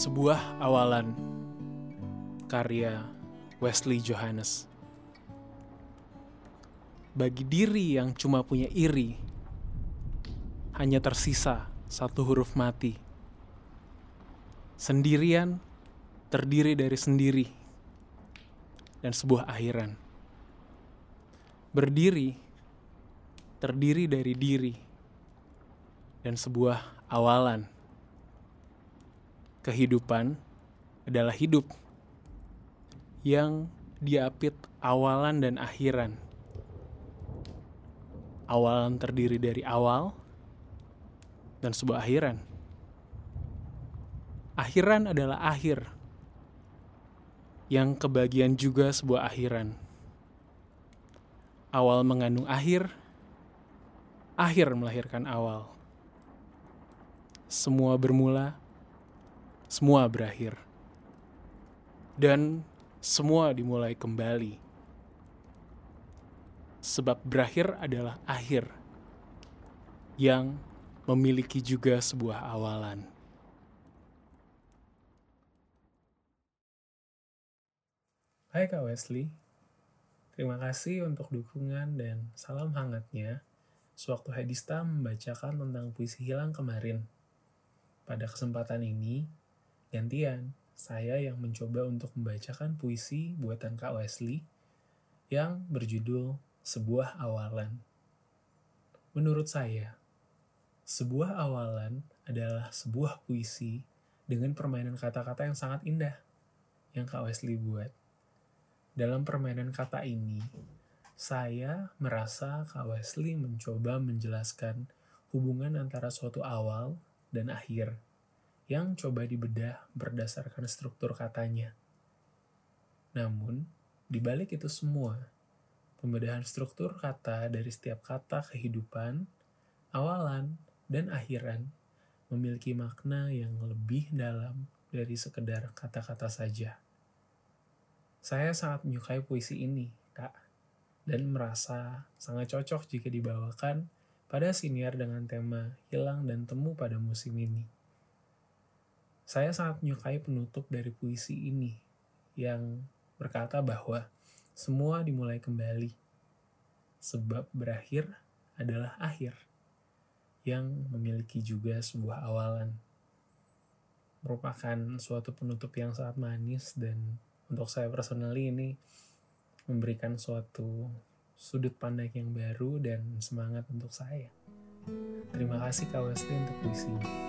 Sebuah awalan karya Wesley Johannes. Bagi diri yang cuma punya iri, hanya tersisa satu huruf mati. Sendirian terdiri dari sendiri dan sebuah akhiran. Berdiri terdiri dari diri dan sebuah awalan. Kehidupan adalah hidup yang diapit awalan dan akhiran. Awalan terdiri dari awal dan sebuah akhiran. Akhiran adalah akhir yang kebagian juga sebuah akhiran. Awal mengandung akhir, akhir melahirkan awal. Semua bermula, semua berakhir, dan semua dimulai kembali. Sebab berakhir adalah akhir yang memiliki juga sebuah awalan. Hai Kak Wesley, terima kasih untuk dukungan dan salam hangatnya sewaktu Hadista membacakan tentang puisi hilang kemarin. Pada kesempatan ini, gantian saya yang mencoba untuk membacakan puisi buatan Kak Wesley yang berjudul Sebuah Awalan. Menurut saya, sebuah awalan adalah sebuah puisi dengan permainan kata-kata yang sangat indah yang Kak Wesley buat. Dalam permainan kata ini, saya merasa Kak Wesley mencoba menjelaskan hubungan antara suatu awal dan akhir yang coba dibedah berdasarkan struktur katanya. Namun, di balik itu semua, pembedahan struktur kata dari setiap kata kehidupan, awalan, dan akhiran memiliki makna yang lebih dalam dari sekedar kata-kata saja. Saya sangat menyukai puisi ini, Kak, dan merasa sangat cocok jika dibawakan pada siniar dengan tema hilang dan temu pada musim ini. Saya sangat menyukai penutup dari puisi ini yang berkata bahwa semua dimulai kembali, sebab berakhir adalah akhir yang memiliki juga sebuah awalan. Merupakan suatu penutup yang sangat manis dan untuk saya personally ini memberikan suatu sudut pandang yang baru dan semangat untuk saya. Terima kasih Kak Wesley untuk puisinya.